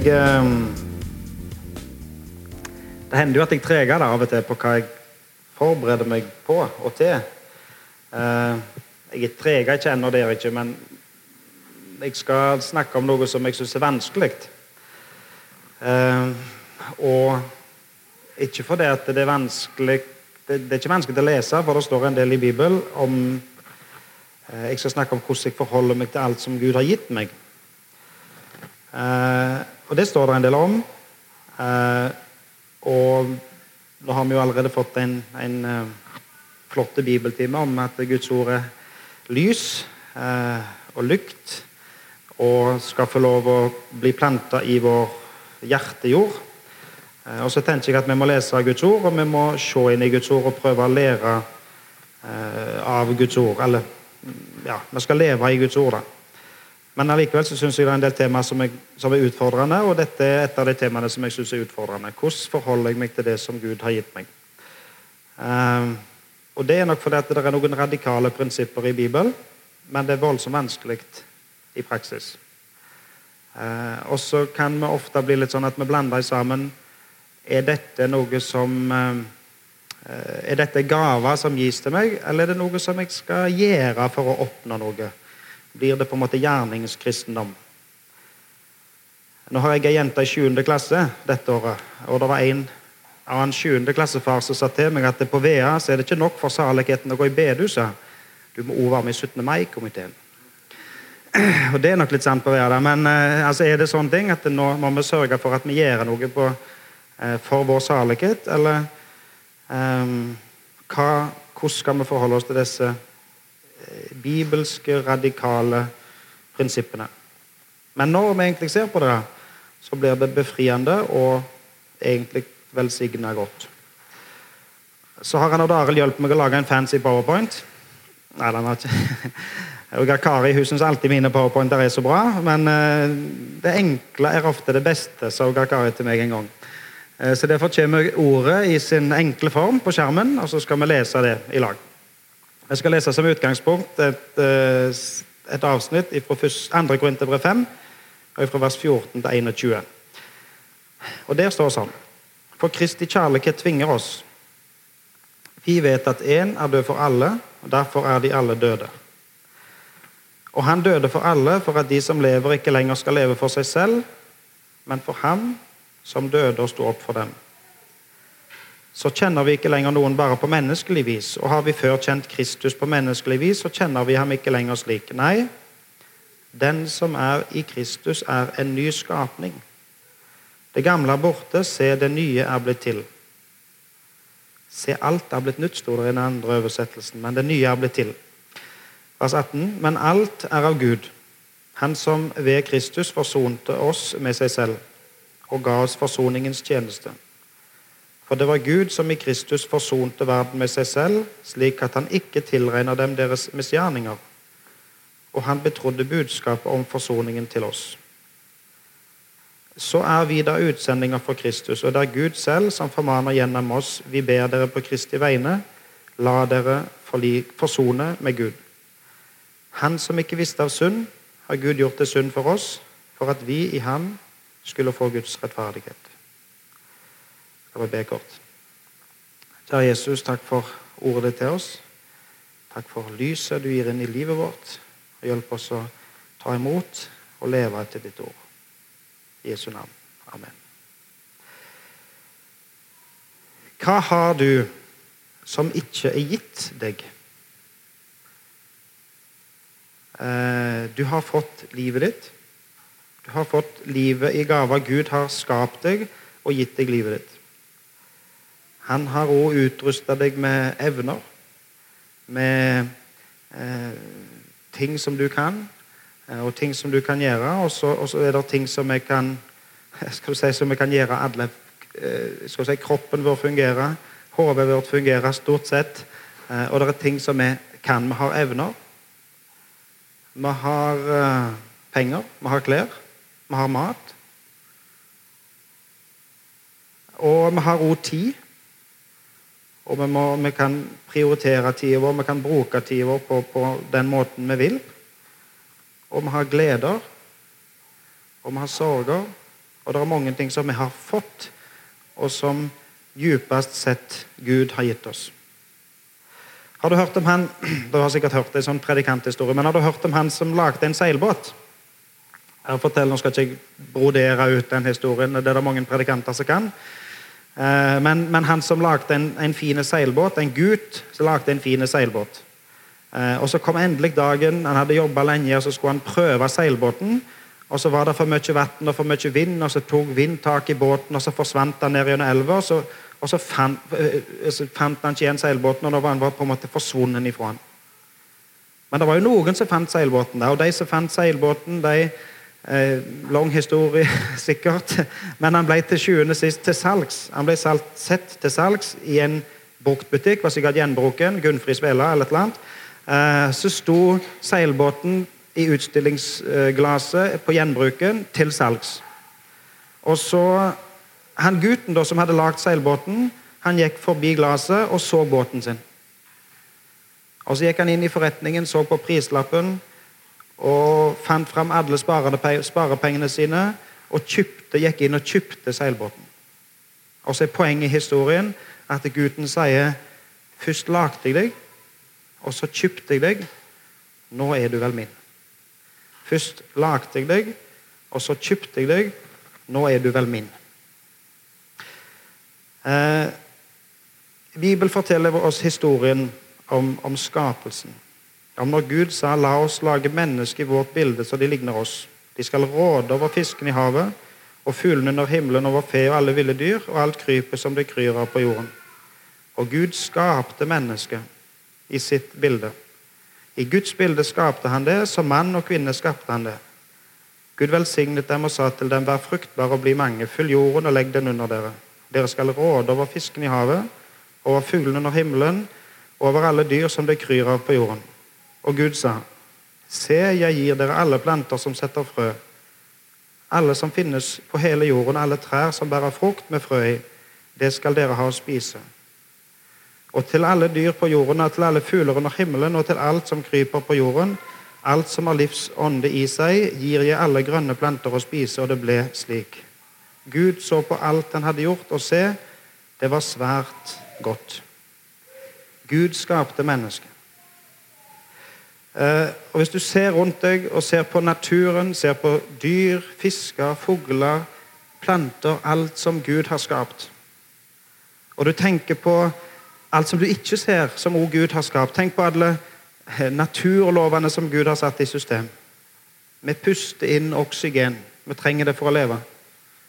Jeg eh, Det hender jo at jeg treger det av og til på hva jeg forbereder meg på og til. Eh, jeg treger ikke ennå der, ikke, men jeg skal snakke om noe som jeg syns er vanskelig. Eh, og ikke fordi at det er vanskelig det, det, er ikke vanskelig å lese, for det står en del i Bibelen om eh, Jeg skal snakke om hvordan jeg forholder meg til alt som Gud har gitt meg. Eh, og det står det en del om. Eh, og nå har vi jo allerede fått en, en uh, flott bibeltime om at Guds ord er lys eh, og lykt og skal få lov å bli planta i vår hjertejord. Eh, og så tenker jeg at Vi må lese Guds ord, og vi må se inn i Guds ord og prøve å lære av Guds ord. Eller ja, vi skal leve i Guds ord. da. Men allikevel så syns jeg det er en del temaer som, som, er utfordrende, og dette er et av de temaene som jeg syns er utfordrende. Hvordan forholder jeg meg til det som Gud har gitt meg? Um, og Det er nok fordi at det er noen radikale prinsipper i Bibelen, men det er voldsomt vanskelig i praksis. Uh, og så kan vi ofte bli litt sånn at vi blander sammen Er dette noe som uh, Er dette gaver som gis til meg, eller er det noe som jeg skal gjøre for å oppnå noe? Blir det på en måte gjerningskristendom. Nå har jeg ei jente i 7. klasse dette året, og det var en annen en 7. klassefar som sa til meg at på VEA så er det ikke nok for saligheten å gå i bedehuset. Du må òg være med i 17. mai-komiteen. Og Det er nok litt sant på VEA, men eh, altså, er det sånn ting at nå må vi sørge for at vi gjør noe på, eh, for vår salighet, eller um, hva, hvordan skal vi forholde oss til disse bibelske, radikale prinsippene. Men når vi egentlig ser på det, så blir det befriende og egentlig velsigna godt. Så har han og Arild hjulpet meg å lage en fancy powerpoint. Nei, den har ikke og Kari hun syns alltid mine powerpointer er så bra, men uh, det enkle er ofte det beste, sa Kari til meg en gang. Uh, så Derfor kommer ordet i sin enkle form på skjermen, og så skal vi lese det i lag. Jeg skal lese som utgangspunkt et, eh, et avsnitt fra 2. Korinterbrev 5, fra vers 14 til 21. Og Der står sånn For Kristi kjærlighet tvinger oss. Vi vet at én er død for alle, og derfor er de alle døde. Og han døde for alle, for at de som lever, ikke lenger skal leve for seg selv, men for ham som døde og sto opp for dem så kjenner vi ikke lenger noen bare på menneskelig vis. Og har vi før kjent Kristus på menneskelig vis, så kjenner vi ham ikke lenger slik. Nei, den som er i Kristus, er en ny skapning. Det gamle er borte, se, det nye er blitt til. Se, alt er blitt nytt, sto det i den andre oversettelsen, men det nye er blitt til. Vers 18. Men alt er av Gud, Han som ved Kristus forsonte oss med seg selv og ga oss forsoningens tjeneste. For det var Gud som i Kristus forsonte verden med seg selv, slik at han ikke tilregner dem deres misgjerninger. Og han betrodde budskapet om forsoningen til oss. Så er vi da utsendinger for Kristus, og det er Gud selv som formaner gjennom oss. Vi ber dere på Kristi vegne, la dere forsone med Gud. Han som ikke visste av synd, har Gud gjort det synd for oss, for at vi i ham skulle få Guds rettferdighet. Skal vi be kort. Kjære Jesus, takk for ordet ditt til oss. Takk for lyset du gir inn i livet vårt. Hjelp oss å ta imot og leve etter ditt ord. I Jesu navn. Amen. Hva har du som ikke er gitt deg? Eh, du har fått livet ditt. Du har fått livet i gave. Gud har skapt deg og gitt deg livet ditt. Han har òg utrusta deg med evner, med eh, ting som du kan, eh, og ting som du kan gjøre. Og så, og så er det ting som jeg kan si, som jeg kan gjøre alle eh, skal si, Kroppen vår fungerer, hodet vårt fungerer stort sett. Eh, og det er ting som vi kan. Vi har evner. Vi har penger, vi har klær, vi har mat. Og vi har òg tid. Og vi, må, vi kan prioritere tida vår, vi kan bruke tida vår på, på, den måten vi vil. Og vi har gleder, og vi har sorger, Og det er mange ting som vi har fått, og som djupest sett Gud har gitt oss. Har du hørt om han Du har sikkert hørt en sånn predikanthistorie, men har du hørt om han som lagde en seilbåt? Jeg forteller, Nå skal ikke jeg brodere ut den historien, det er det mange predikanter som kan. Eh, men, men han som lagde en, en fin seilbåt, en gutt som lagde en fin seilbåt. Eh, og Så kom endelig dagen. Han hadde jobba lenge, og så skulle han prøve seilbåten. Og Så var det for mye vann og for mye vind, og så tok vind tak i båten, og så forsvant han ned gjennom elva. Og, så, og så, fant, eh, så fant, han ikke igjen seilbåten, og da var han på en måte forsvunnet ifra han. Men det var jo noen som fant seilbåten, og de som fant seilbåten, de eh, Lang historie, sikkert, men han ble til sjuende sist til salgs. Han ble sett til salgs i en bruktbutikk, var sikkert gjenbruken, Gunnfris Vela eller et eller annet. Eh, så sto seilbåten i utstillingsglasset på gjenbruken til salgs. Og så Han gutten da, som hadde lagd seilbåten, han gikk forbi glasset og så båten sin. Og Så gikk han inn i forretningen, så på prislappen og fant fram alle sparepengene sine og kjøpte, gikk inn og kjøpte seilbåten. Og så er Poenget i historien at gutten sier først lagde jeg deg, og så kjøpte jeg deg. Nå er du vel min. Først lagde jeg deg, og så kjøpte jeg deg. Nå er du vel min. Eh, Bibelen forteller oss historien om, om, skapelsen. Om når Gud sa 'la oss lage mennesker i vårt bilde så de ligner oss'. De skal råde over fisken i havet og fuglene under himmelen, over fe og alle ville dyr og alt krypet som det kryr av på jorden. Og Gud skapte mennesket i sitt bilde. I Guds bilde skapte han det, som mann og kvinne skapte han det. Gud velsignet dem og sa til dem, vær fruktbare og bli mange, fyll jorden og legg den under dere. Dere skal råde over fisken i havet, over fuglene under himmelen, over alle dyr som det kryr av på jorden. Og Gud sa, se, jeg gir dere alle planter som setter frø, alle som finnes på hele jorden, alle trær som bærer frukt med frø i, det skal dere ha å spise og til alle dyr på jorden, og til alle fugler under himmelen, og til alt som kryper på jorden, alt som har livsånde i seg, gir jeg alle grønne planter å spise, og det ble slik. Gud så på alt han hadde gjort, og se, det var svært godt. Gud skapte mennesket. Eh, og Hvis du ser rundt deg og ser på naturen, ser på dyr, fisker, fugler, planter, alt som Gud har skapt, og du tenker på alt som du ikke ser, som òg Gud har skapt. Tenk på alle eh, naturlovene som Gud har satt i system. Vi puster inn oksygen. Vi trenger det for å leve.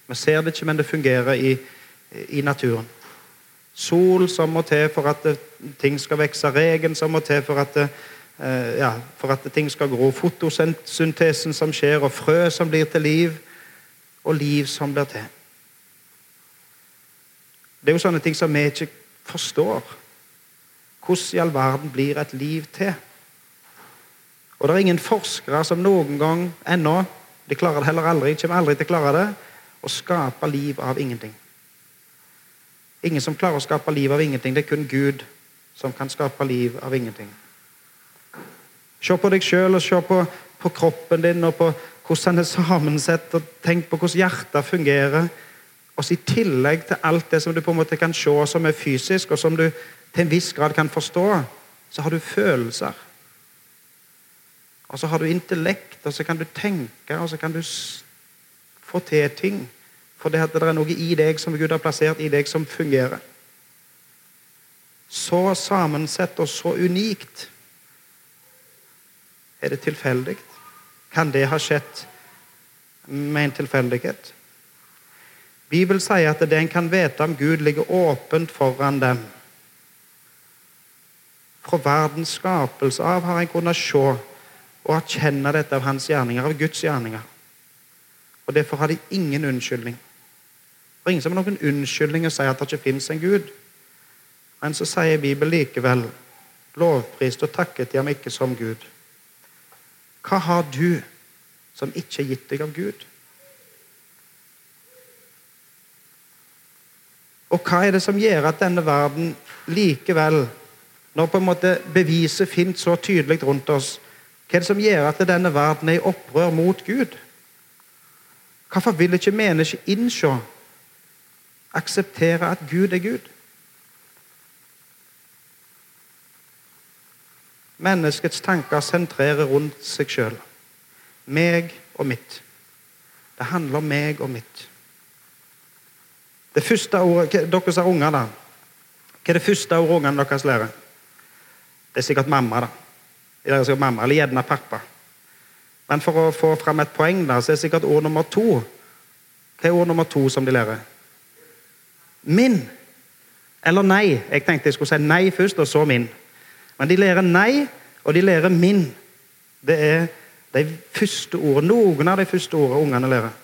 Vi ser det ikke, men det fungerer i, i naturen. Sol som må til for at ting skal vokse. Regen som må til for at, det, ja, for at ting skal gro. Fotosyntesen som skjer, og frø som blir til liv. Og liv som blir til. Det er jo sånne ting som vi ikke forstår. Hvordan i all verden blir et liv til? Og det er ingen forskere som noen gang ennå de klarer det heller aldri, kommer aldri til å klare det å skape liv av ingenting. Ingen som klarer å skape liv av ingenting. Det er kun Gud som kan skape liv av ingenting. Se på deg sjøl og se på, på, kroppen din og på hvordan den er sammensett. og Tenk på hvordan hjertet fungerer. Og I tillegg til alt det som du på en måte kan se som er fysisk, og som du til en viss grad kan forstå, så har du følelser. Og så har du intellekt, og så kan du tenke, og så kan du få til ting. For det, det er noe i deg som Gud har plassert i deg, som fungerer. Så sammensett og så unikt. Er det tilfeldig? Kan det ha skjedd med en tilfeldighet? Bibelen sier at det en kan vite om Gud, ligger åpent foran dem. Fra verdens skapelse av har en kunnet se og erkjenne dette av hans gjerninger, av Guds gjerninger. Og Derfor har de ingen unnskyldning. Det er ingen som har noen unnskyldning å si at det ikke fins en Gud. Men så sier Bibelen likevel lovprist og takket de ham ikke som Gud. Hva har du som ikke er gitt deg av Gud? Og hva er det som gjør at denne verden likevel, når på en måte beviset finnes så tydelig rundt oss, hva er det som gjør at denne verden er i opprør mot Gud? Hvorfor vil ikke mennesket innse, akseptere at Gud er Gud? Menneskets tanker sentrerer rundt seg sjøl. Meg og mitt. Det handler om meg og mitt. Det første ordet, Dere som har unger, da. Hva er det første ordet ungene deres lærer? Det er sikkert mamma. da. Det er sikkert mamma, Eller gjerne pappa. Men for å få fram et poeng, da, så er det sikkert ord nummer to. Hva er ord nummer to som de lærer? Min. Eller nei. Jeg tenkte jeg skulle si nei først, og så min. Men de lærer nei, og de lærer min. Det er de første ordene, noen av de første ordene ungene lærer.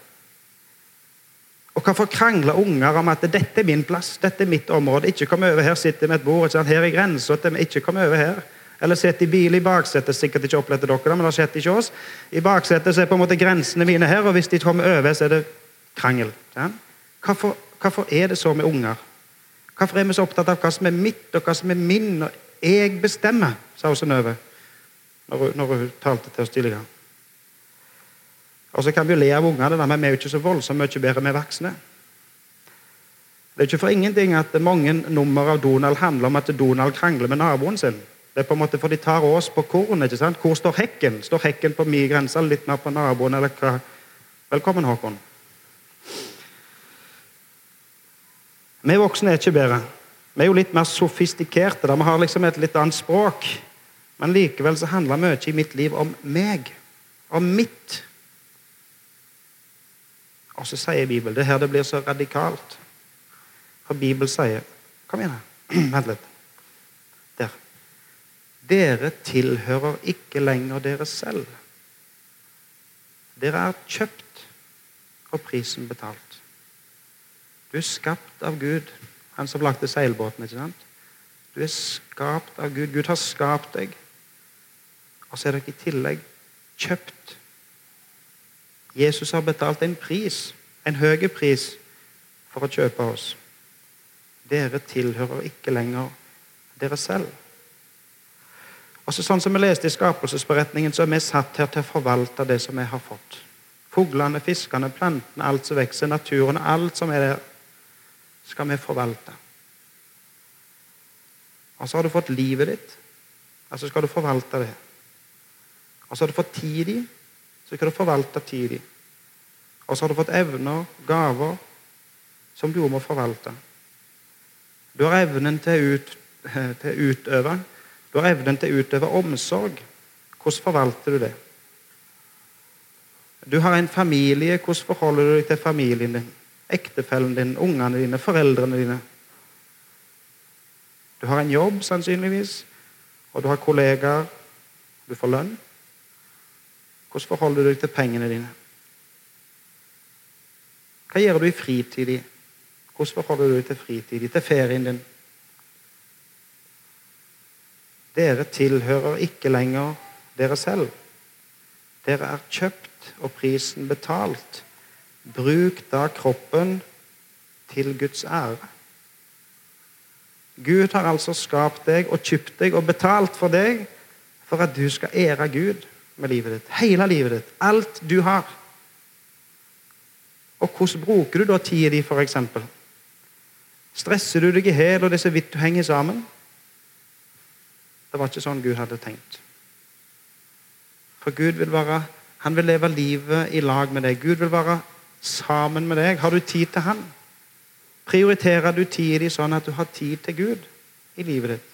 Og Hvorfor krangler unger om at 'dette er min plass, dette er mitt område'? Ikke kom over her, sitter med et bord, ikke her er grensa ikke kom over her. Eller sitt i bil i baksetet. Sikkert ikke opplevd dere men det har skjedd ikke oss. I baksetet er på en måte grensene mine her, og hvis de kommer over, så er det krangel. Ja? Hvorfor, hvorfor, er det så med unger? Hvorfor er vi så opptatt av hva som er mitt, og hva som er min? og Jeg bestemmer, sa Synnøve når, når hun talte til oss tidligere. Og så kan vi jo le av ungene, men vi er jo ikke så voldsomt mye bedre med voksne. Det er ikke for ingenting at mange nummer av Donald handler om at Donald krangler med naboen sin. Det er på en måte for de tar oss på korn. ikke sant? Hvor står hekken? Står hekken på min grense, litt mer på naboen, eller hva? Velkommen, Håkon. Vi voksne er ikke bedre. Vi er jo litt mer sofistikerte. Da. Vi har liksom et litt annet språk. Men likevel så handler mye i mitt liv om meg. Om mitt. Og så sier Bibelen Det er her det blir så radikalt. For Bibelen sier Kom igjen. Vent litt. Der. Dere tilhører ikke lenger dere selv. Dere er kjøpt og prisen betalt. Du er skapt av Gud, han som lagde seilbåten. ikke sant? Du er skapt av Gud. Gud har skapt deg. Og så er dere i tillegg kjøpt Jesus har betalt en pris, en høy pris, for å kjøpe oss. Dere tilhører ikke lenger dere selv. Også Sånn som vi leste i skapelsesberetningen, så er vi satt her til å forvalte det som vi har fått. Fuglene, fiskene, plantene, alt som vokser, naturen, alt som er der, skal vi forvalte. Og så har du fått livet ditt, altså skal du forvalte det. Og så har du fått tid i, så skal du forvalte tid Og så har du fått evner, gaver, som du må forvalte. Du har evnen til å, ut, utøve. Du har evnen til å utøve omsorg. Hvordan forvalter du det? Du har en familie. Hvordan forholder du deg til familien din? Ektefellen din, ungene dine, foreldrene dine? Du har en jobb, sannsynligvis, og du har kollegaer. Du får lønn. Hvordan forholder du deg til pengene dine? Hva gjør du i fritid? Hvordan forholder du deg til fritid, til ferien din? Dere tilhører ikke lenger dere selv. Dere er kjøpt og prisen betalt. Bruk da kroppen til Guds ære. Gud har altså skapt deg og kjøpt deg og betalt for deg for at du skal ære Gud med livet ditt. Hele livet ditt. Alt du har. Og hvordan bruker du da tida di, f.eks.? Stresser du deg i hæl, og det er så vidt du henger sammen? Det var ikke sånn Gud hadde tenkt. For Gud vil være han vil leve livet i lag med deg. Gud vil være sammen med deg. Har du tid til Han? Prioriterer du tida di sånn at du har tid til Gud i livet ditt?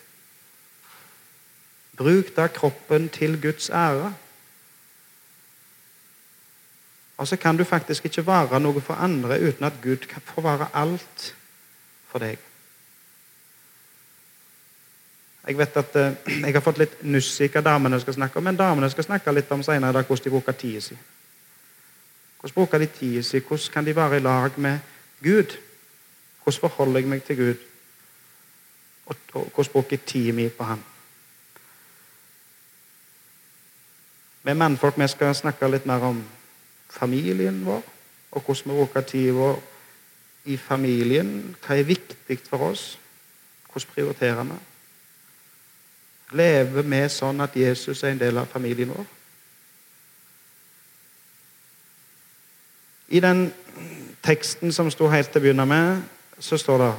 Bruk da kroppen til Guds ære. Og så kan du faktisk ikke være noe for andre uten at Gud kan få være alt for deg. Jeg vet at eh, jeg har fått litt nuss i hva damene skal snakke om, men damene skal snakke litt om senere hvordan de bruker tida si. Hvordan bruker de tida si? Hvordan kan de være i lag med Gud? Hvordan forholder jeg meg til Gud? Og, hvordan bruker jeg tida mi på Han? Vi mannfolk vi skal snakke litt mer om familien vår, og hvordan vi bruker tida vår i familien. Hva er viktig for oss? Hvordan prioriterer vi? Lever vi sånn at Jesus er en del av familien vår? I den teksten som sto helt til å begynne med, så står det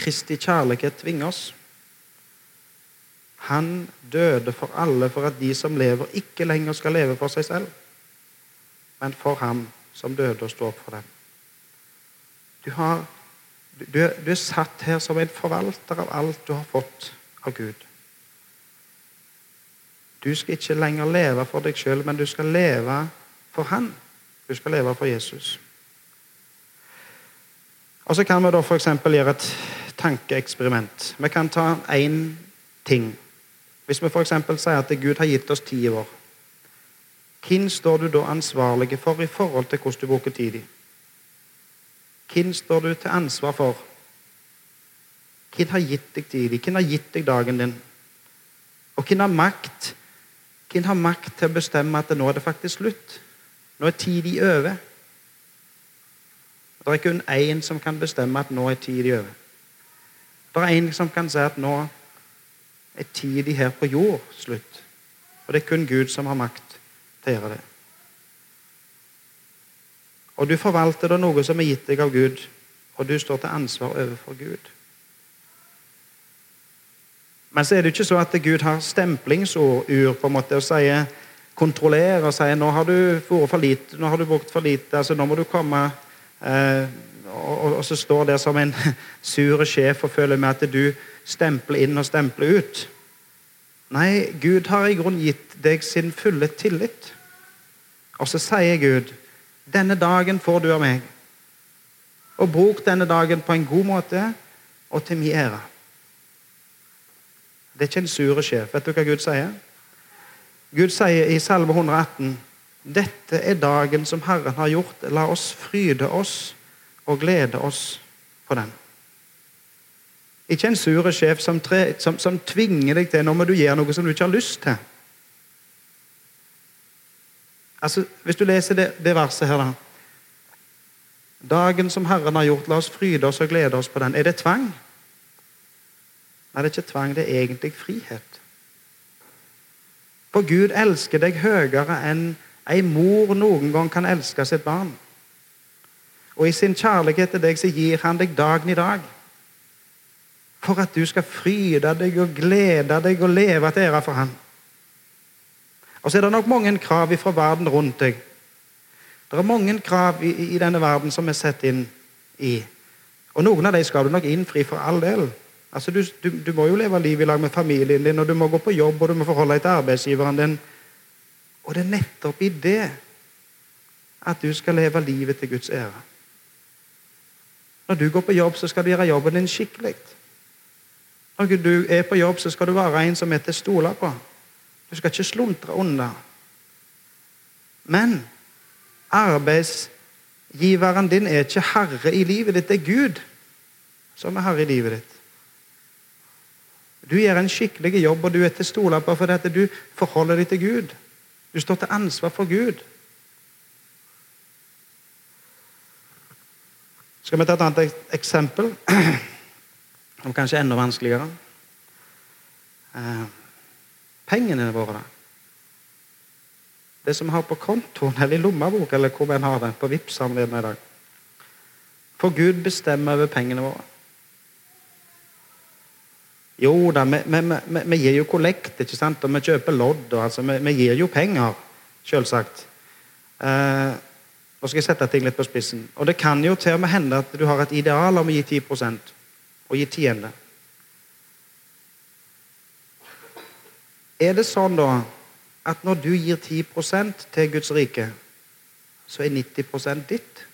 Kristi kjærlighet tvinger oss. Han døde for alle for at de som lever, ikke lenger skal leve for seg selv, men for ham som døde og sto opp for dem. Du, har, du, du er satt her som en forvalter av alt du har fått av Gud. Du skal ikke lenger leve for deg sjøl, men du skal leve for Han. Du skal leve for Jesus. Og Så kan vi da f.eks. gjøre et tankeeksperiment. Vi kan ta én ting. Hvis vi f.eks. sier at Gud har gitt oss ti år, hvem står du da ansvarlig for i forhold til hvordan du bruker tid i? Hvem står du til ansvar for? Hvem har gitt deg tid? Hvem har gitt deg dagen din? Og hvem har makt hvem har makt til å bestemme at nå er det faktisk slutt? Nå er tida over. Det er kun én som kan bestemme at nå er tida over. Det er en som kan si at nå er tida her på jord slutt. Og det er kun Gud som har makt til å gjøre det. Og du forvalter da noe som er gitt deg av Gud, og du står til ansvar overfor Gud. Men så er det ikke så at Gud har stemplingsur på en måte og sier kontroller og si nå har du vært for lite, nå har du brukt for lite, altså nå må du komme eh, og, og, så står der som en sur sjef og føler med at du stempler inn og stempler ut. Nei, Gud har i grunnen gitt deg sin fulle tillit. Og så sier Gud denne dagen får du av meg. Og bruk denne dagen på en god måte og til min ære. Det er ikke en sure sjef. Vet du hva Gud sier? Gud sier i Salme 118.: Dette er dagen som Herren har gjort. La oss fryde oss og glede oss på den. Ikke en sure sjef som, tre, som, som tvinger deg til nå må du gjøre noe som du ikke har lyst til. Altså, Hvis du leser det, det verset her, da Dagen som Herren har gjort, la oss fryde oss og glede oss på den. Er det tvang? Nei, det er ikke tvang, det er egentlig frihet. For Gud elsker deg høyere enn ei mor noen gang kan elske sitt barn. Og i sin kjærlighet til deg så gir han deg dagen i dag. For at du skal fryde deg og glede deg og leve til ære for han. Og så er det nok mange krav fra verden rundt deg. Det er mange krav i, i denne verden som er satt inn i. Og noen av dem skal du nok innfri for all del. Altså, du, du, du, må jo leve livet i lag med familien din, og du må gå på jobb og du må forholde deg til arbeidsgiveren din. Og det er nettopp i det at du skal leve livet til Guds ære. Når du går på jobb, så skal du gjøre jobben din skikkelig. Når du er på jobb, så skal du være en som er til å stole på. Du skal ikke sluntre unna. Men arbeidsgiveren din er ikke herre i livet ditt. Det er Gud som er herre i livet ditt. Du gjør en skikkelig jobb, og du er til å stole på fordi du forholder deg til Gud. Du står til ansvar for Gud. Skal vi ta et annet eksempel, som kanskje er enda vanskeligere? Eh, pengene våre. Det som vi har på kontoen eller i lommebok, eller hvor vi har det, på Vipps i dag. For Gud bestemmer over pengene våre. Jo da, vi, gir jo kollekt, ikke sant? og vi kjøper lodd. Og, altså, vi, gir jo penger, selvsagt. Eh, nå skal jeg sette ting litt på spissen. Og Det kan jo til og med hende at du har et ideal om å gi 10% og gi tiende. Er det sånn da at når du gir 10% til Guds rike, så er 90% ditt?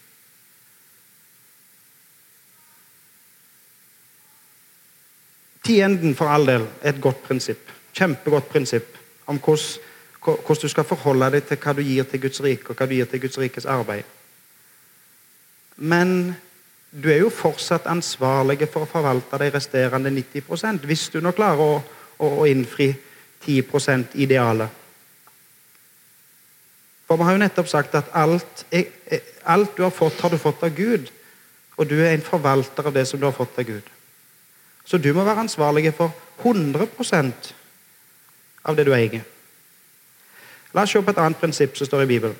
Tienden, for all del, er et godt prinsipp. Kjempegodt prinsipp om hvordan, hvordan du skal forholde deg til hva du gir til Guds rike, og hva du gir til Guds rikes arbeid. Men du er jo fortsatt ansvarlig for å forvalte de resterende 90% hvis du nå klarer å, å, å innfri 10% idealet. For vi har jo nettopp sagt at alt, alt du har fått, har du fått av Gud. Og du er en forvalter av det som du har fått av Gud. Så du må være ansvarlig for 100% av det du eier. La oss se på et annet prinsipp som står i Bibelen.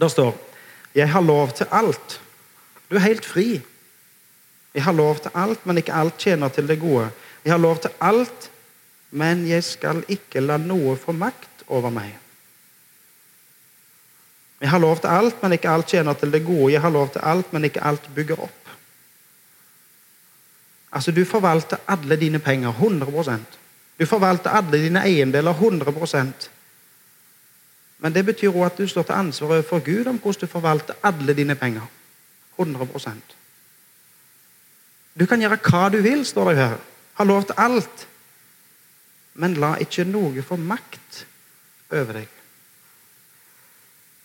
Der står Jeg har lov til alt. Du er helt fri. Jeg har lov til alt, men ikke alt tjener til det gode. Jeg har lov til alt, men jeg skal ikke la noe få makt over meg. Jeg har lov til alt, men ikke alt tjener til det gode. Jeg har lov til alt, men ikke alt bygger opp. Altså, Du forvalter alle dine penger 100% Du forvalter alle dine eiendeler 100% Men det betyr også at du står til ansvar overfor Gud om hvordan du forvalter alle dine penger. 100% Du kan gjøre hva du vil, står det her. Har lov til alt. Men la ikke noe få makt over deg.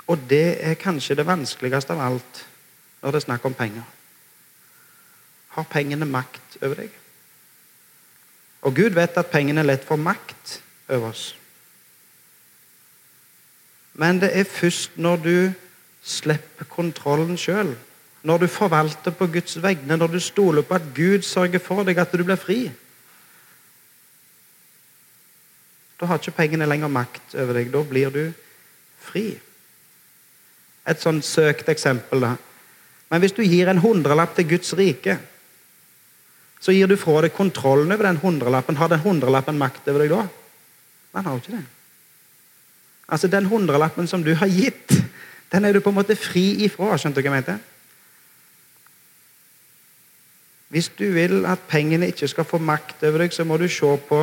Og det er kanskje det vanskeligste av alt når det er snakk om penger. Har pengene makt over deg? Og Gud vet at pengene lett får makt over oss. Men det er først når du slipper kontrollen sjøl, når du forvalter på Guds vegne, når du stoler på at Gud sørger for deg, at du blir fri. Da har ikke pengene lenger makt over deg. Da blir du fri. Et sånn søkt eksempel. da. Men hvis du gir en hundrelapp til Guds rike, så gir du fra deg kontrollen over den hundrelappen. Har den hundrelappen makt over deg da? Man har jo ikke det. Altså, Den hundrelappen som du har gitt, den er du på en måte fri ifra. Skjønte du hva jeg mente? Hvis du vil at pengene ikke skal få makt over deg, så må du se på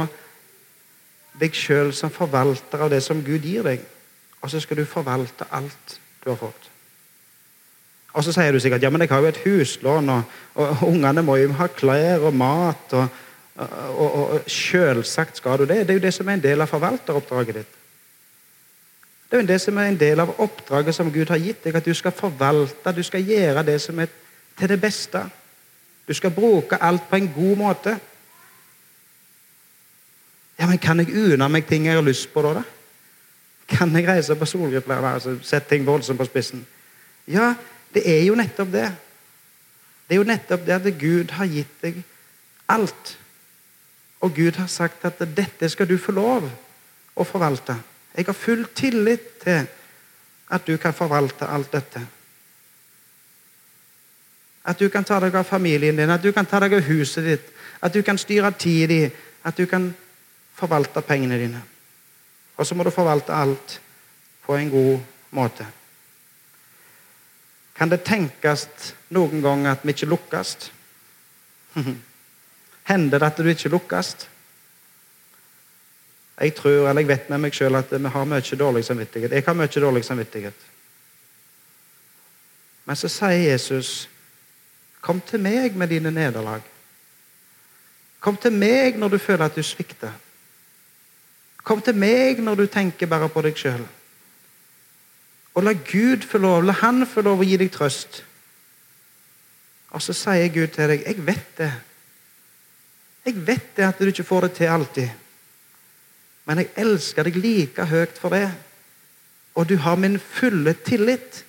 deg sjøl som forvalter av det som Gud gir deg. Og så skal du forvalte alt du har fått. Og så sier du sikkert ja, men jeg har jo et huslån, og, og ungene må jo ha klær og mat. og, og, og Selvsagt skal du det. Det er jo det som er en del av forvalteroppdraget ditt. Det er jo det som er en del av oppdraget som Gud har gitt deg, at du skal forvalte, du skal gjøre det som er til det beste. Du skal bruke alt på en god måte. Ja, men Kan jeg unne meg ting jeg har lyst på, da? da? Kan jeg reise på solgrupper? Altså, sette ting voldsomt på spissen. Ja, det er jo nettopp det. Det er jo nettopp det at Gud har gitt deg alt. Og Gud har sagt at dette skal du få lov å forvalte. Jeg har full tillit til at du kan forvalte alt dette. At du kan ta deg av familien din, at du kan ta deg av huset ditt, at du kan styre tida di, at du kan forvalte pengene dine. Og så må du forvalte alt på en god måte. Kan det tenkes noen gang at vi ikke lukkes? Hender det at du ikke lukkes? Jeg tror, eller jeg vet med meg sjøl at vi har mye dårlig samvittighet. Jeg har mye dårlig samvittighet. Men så sier Jesus, 'Kom til meg med dine nederlag'. Kom til meg når du føler at du svikter. Kom til meg når du tenker bare på deg sjøl. Og la Gud få lov, la Han få lov å gi deg trøst. Og så sier Gud til deg, 'Jeg vet det'. Jeg vet det at du ikke får det til alltid. Men jeg elsker deg like høyt for det. Og du har min fulle tillit.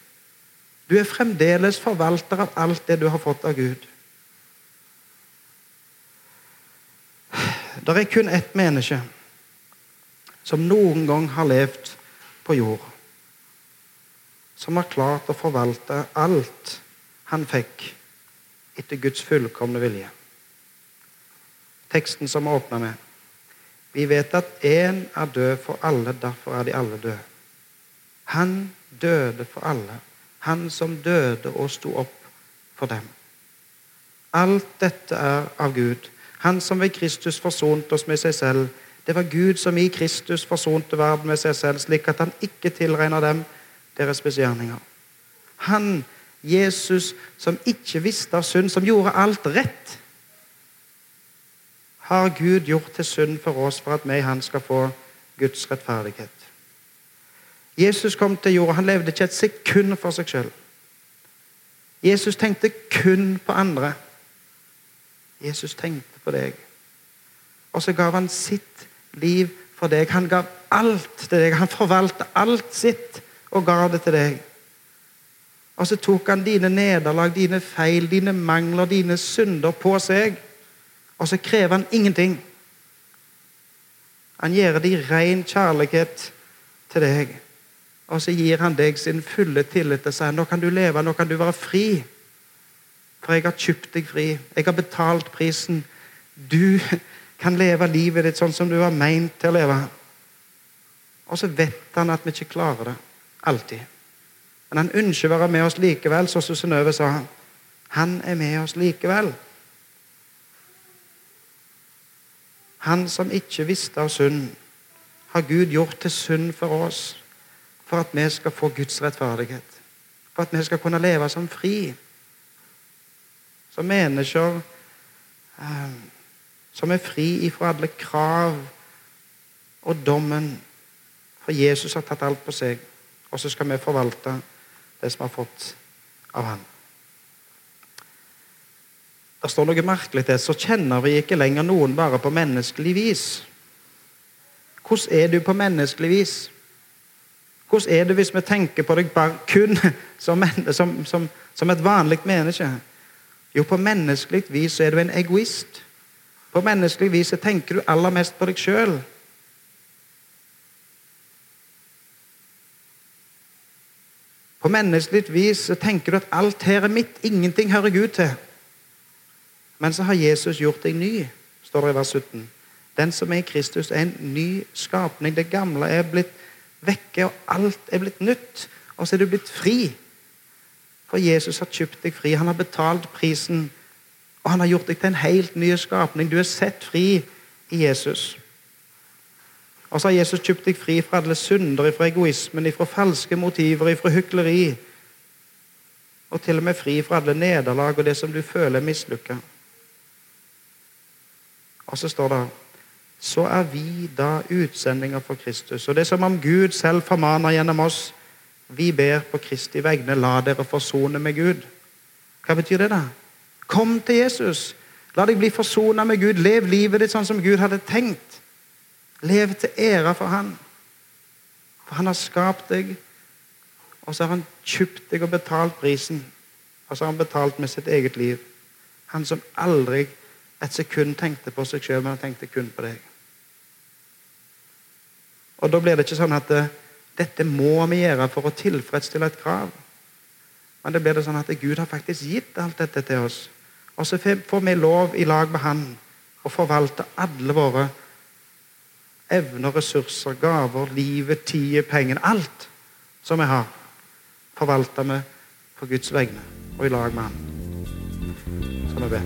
Du er fremdeles forvalter av alt det du har fått av Gud. Det er kun ett menneske som noen gang har levd på jord. Som har klart å forvalte alt han fikk etter Guds fullkomne vilje. Teksten som vi åpna med. Vi vet at én er død for alle, derfor er de alle døde. Han døde for alle. Han som døde og sto opp for dem. Alt dette er av Gud. Han som ved Kristus forsonte oss med seg selv det var Gud som i Kristus forsonte verden med seg selv, slik at han ikke tilregner dem deres misgjerninger. Han, Jesus, som ikke visste av synd, som gjorde alt rett, har Gud gjort til synd for oss for at vi han skal få Guds rettferdighet. Jesus kom til jorda. Han levde ikke et sekund for seg sjøl. Jesus tenkte kun på andre. Jesus tenkte på deg. Og så gav han sitt liv for deg. Han gav alt til deg. Han forvalter alt sitt og ga det til deg. Og så tok han dine nederlag, dine feil, dine mangler, dine synder på seg. Og så krever han ingenting. Han gjør det i ren kjærlighet til deg. Og så gir han deg sin fulle tillit og sier nå kan du leve, nå kan du være fri. For jeg har kjøpt deg fri. Jeg har betalt prisen. Du kan leve livet ditt sånn som du var meint til å leve. Og så vet han at vi ikke klarer det. Alltid. Men han ønsker å være med oss likevel, som Synnøve sa. Han er med oss likevel. Han som ikke visste av synd, har Gud gjort til synd for oss for at vi skal få Guds rettferdighet. For at vi skal kunne leve som fri. Som mennesker eh, som er fri ifra alle krav og dommen. For Jesus har tatt alt på seg, og så skal vi forvalte det som vi har fått av ham. Det står noe merkelig til. Så kjenner vi ikke lenger noen bare på menneskelig vis. Hvordan er du på menneskelig vis? Hvordan er du hvis vi tenker på deg bare kun som, som, som, som et vanlig menneske? Jo, på menneskelig vis er du en egoist. På menneskelig vis tenker du aller mest på deg sjøl. På menneskelig vis tenker du at alt her er mitt, ingenting hører Gud til. Men så har Jesus gjort deg ny, står det i vers 17. Den som er i Kristus, er en ny skapning. Det gamle er blitt vekke, og alt er blitt nytt. Og så er du blitt fri. For Jesus har kjøpt deg fri. Han har betalt prisen. Og han har gjort deg til en helt ny skapning. Du er sett fri i Jesus. Og så har Jesus kjøpt deg fri fra alle synder, fra egoismen, fra falske motiver, fra hykleri. Og til og med fri fra alle nederlag og det som du føler er mislykka. Og så står det så er vi da utsendinger for Kristus. Og det er som om Gud selv formaner gjennom oss. Vi ber på Kristi vegne, la dere forsone med Gud. Hva betyr det, da? Kom til Jesus. La deg bli forsona med Gud. Lev livet ditt sånn som Gud hadde tenkt. Lev til ære for Han. For Han har skapt deg, og så har Han kjøpt deg og betalt prisen. Og så har Han betalt med sitt eget liv. Han som aldri et sekund tenkte på seg sjøl, men han tenkte kun på deg. Og Da blir det ikke sånn at det, dette må vi gjøre for å tilfredsstille et krav. Men det blir det sånn at Gud har faktisk gitt alt dette til oss. Og så får vi lov i lag med Han å forvalte alle våre evner, ressurser, gaver, livet, tida, pengene Alt som vi har, forvalter vi på Guds vegne og i lag med Han. Skal vi be.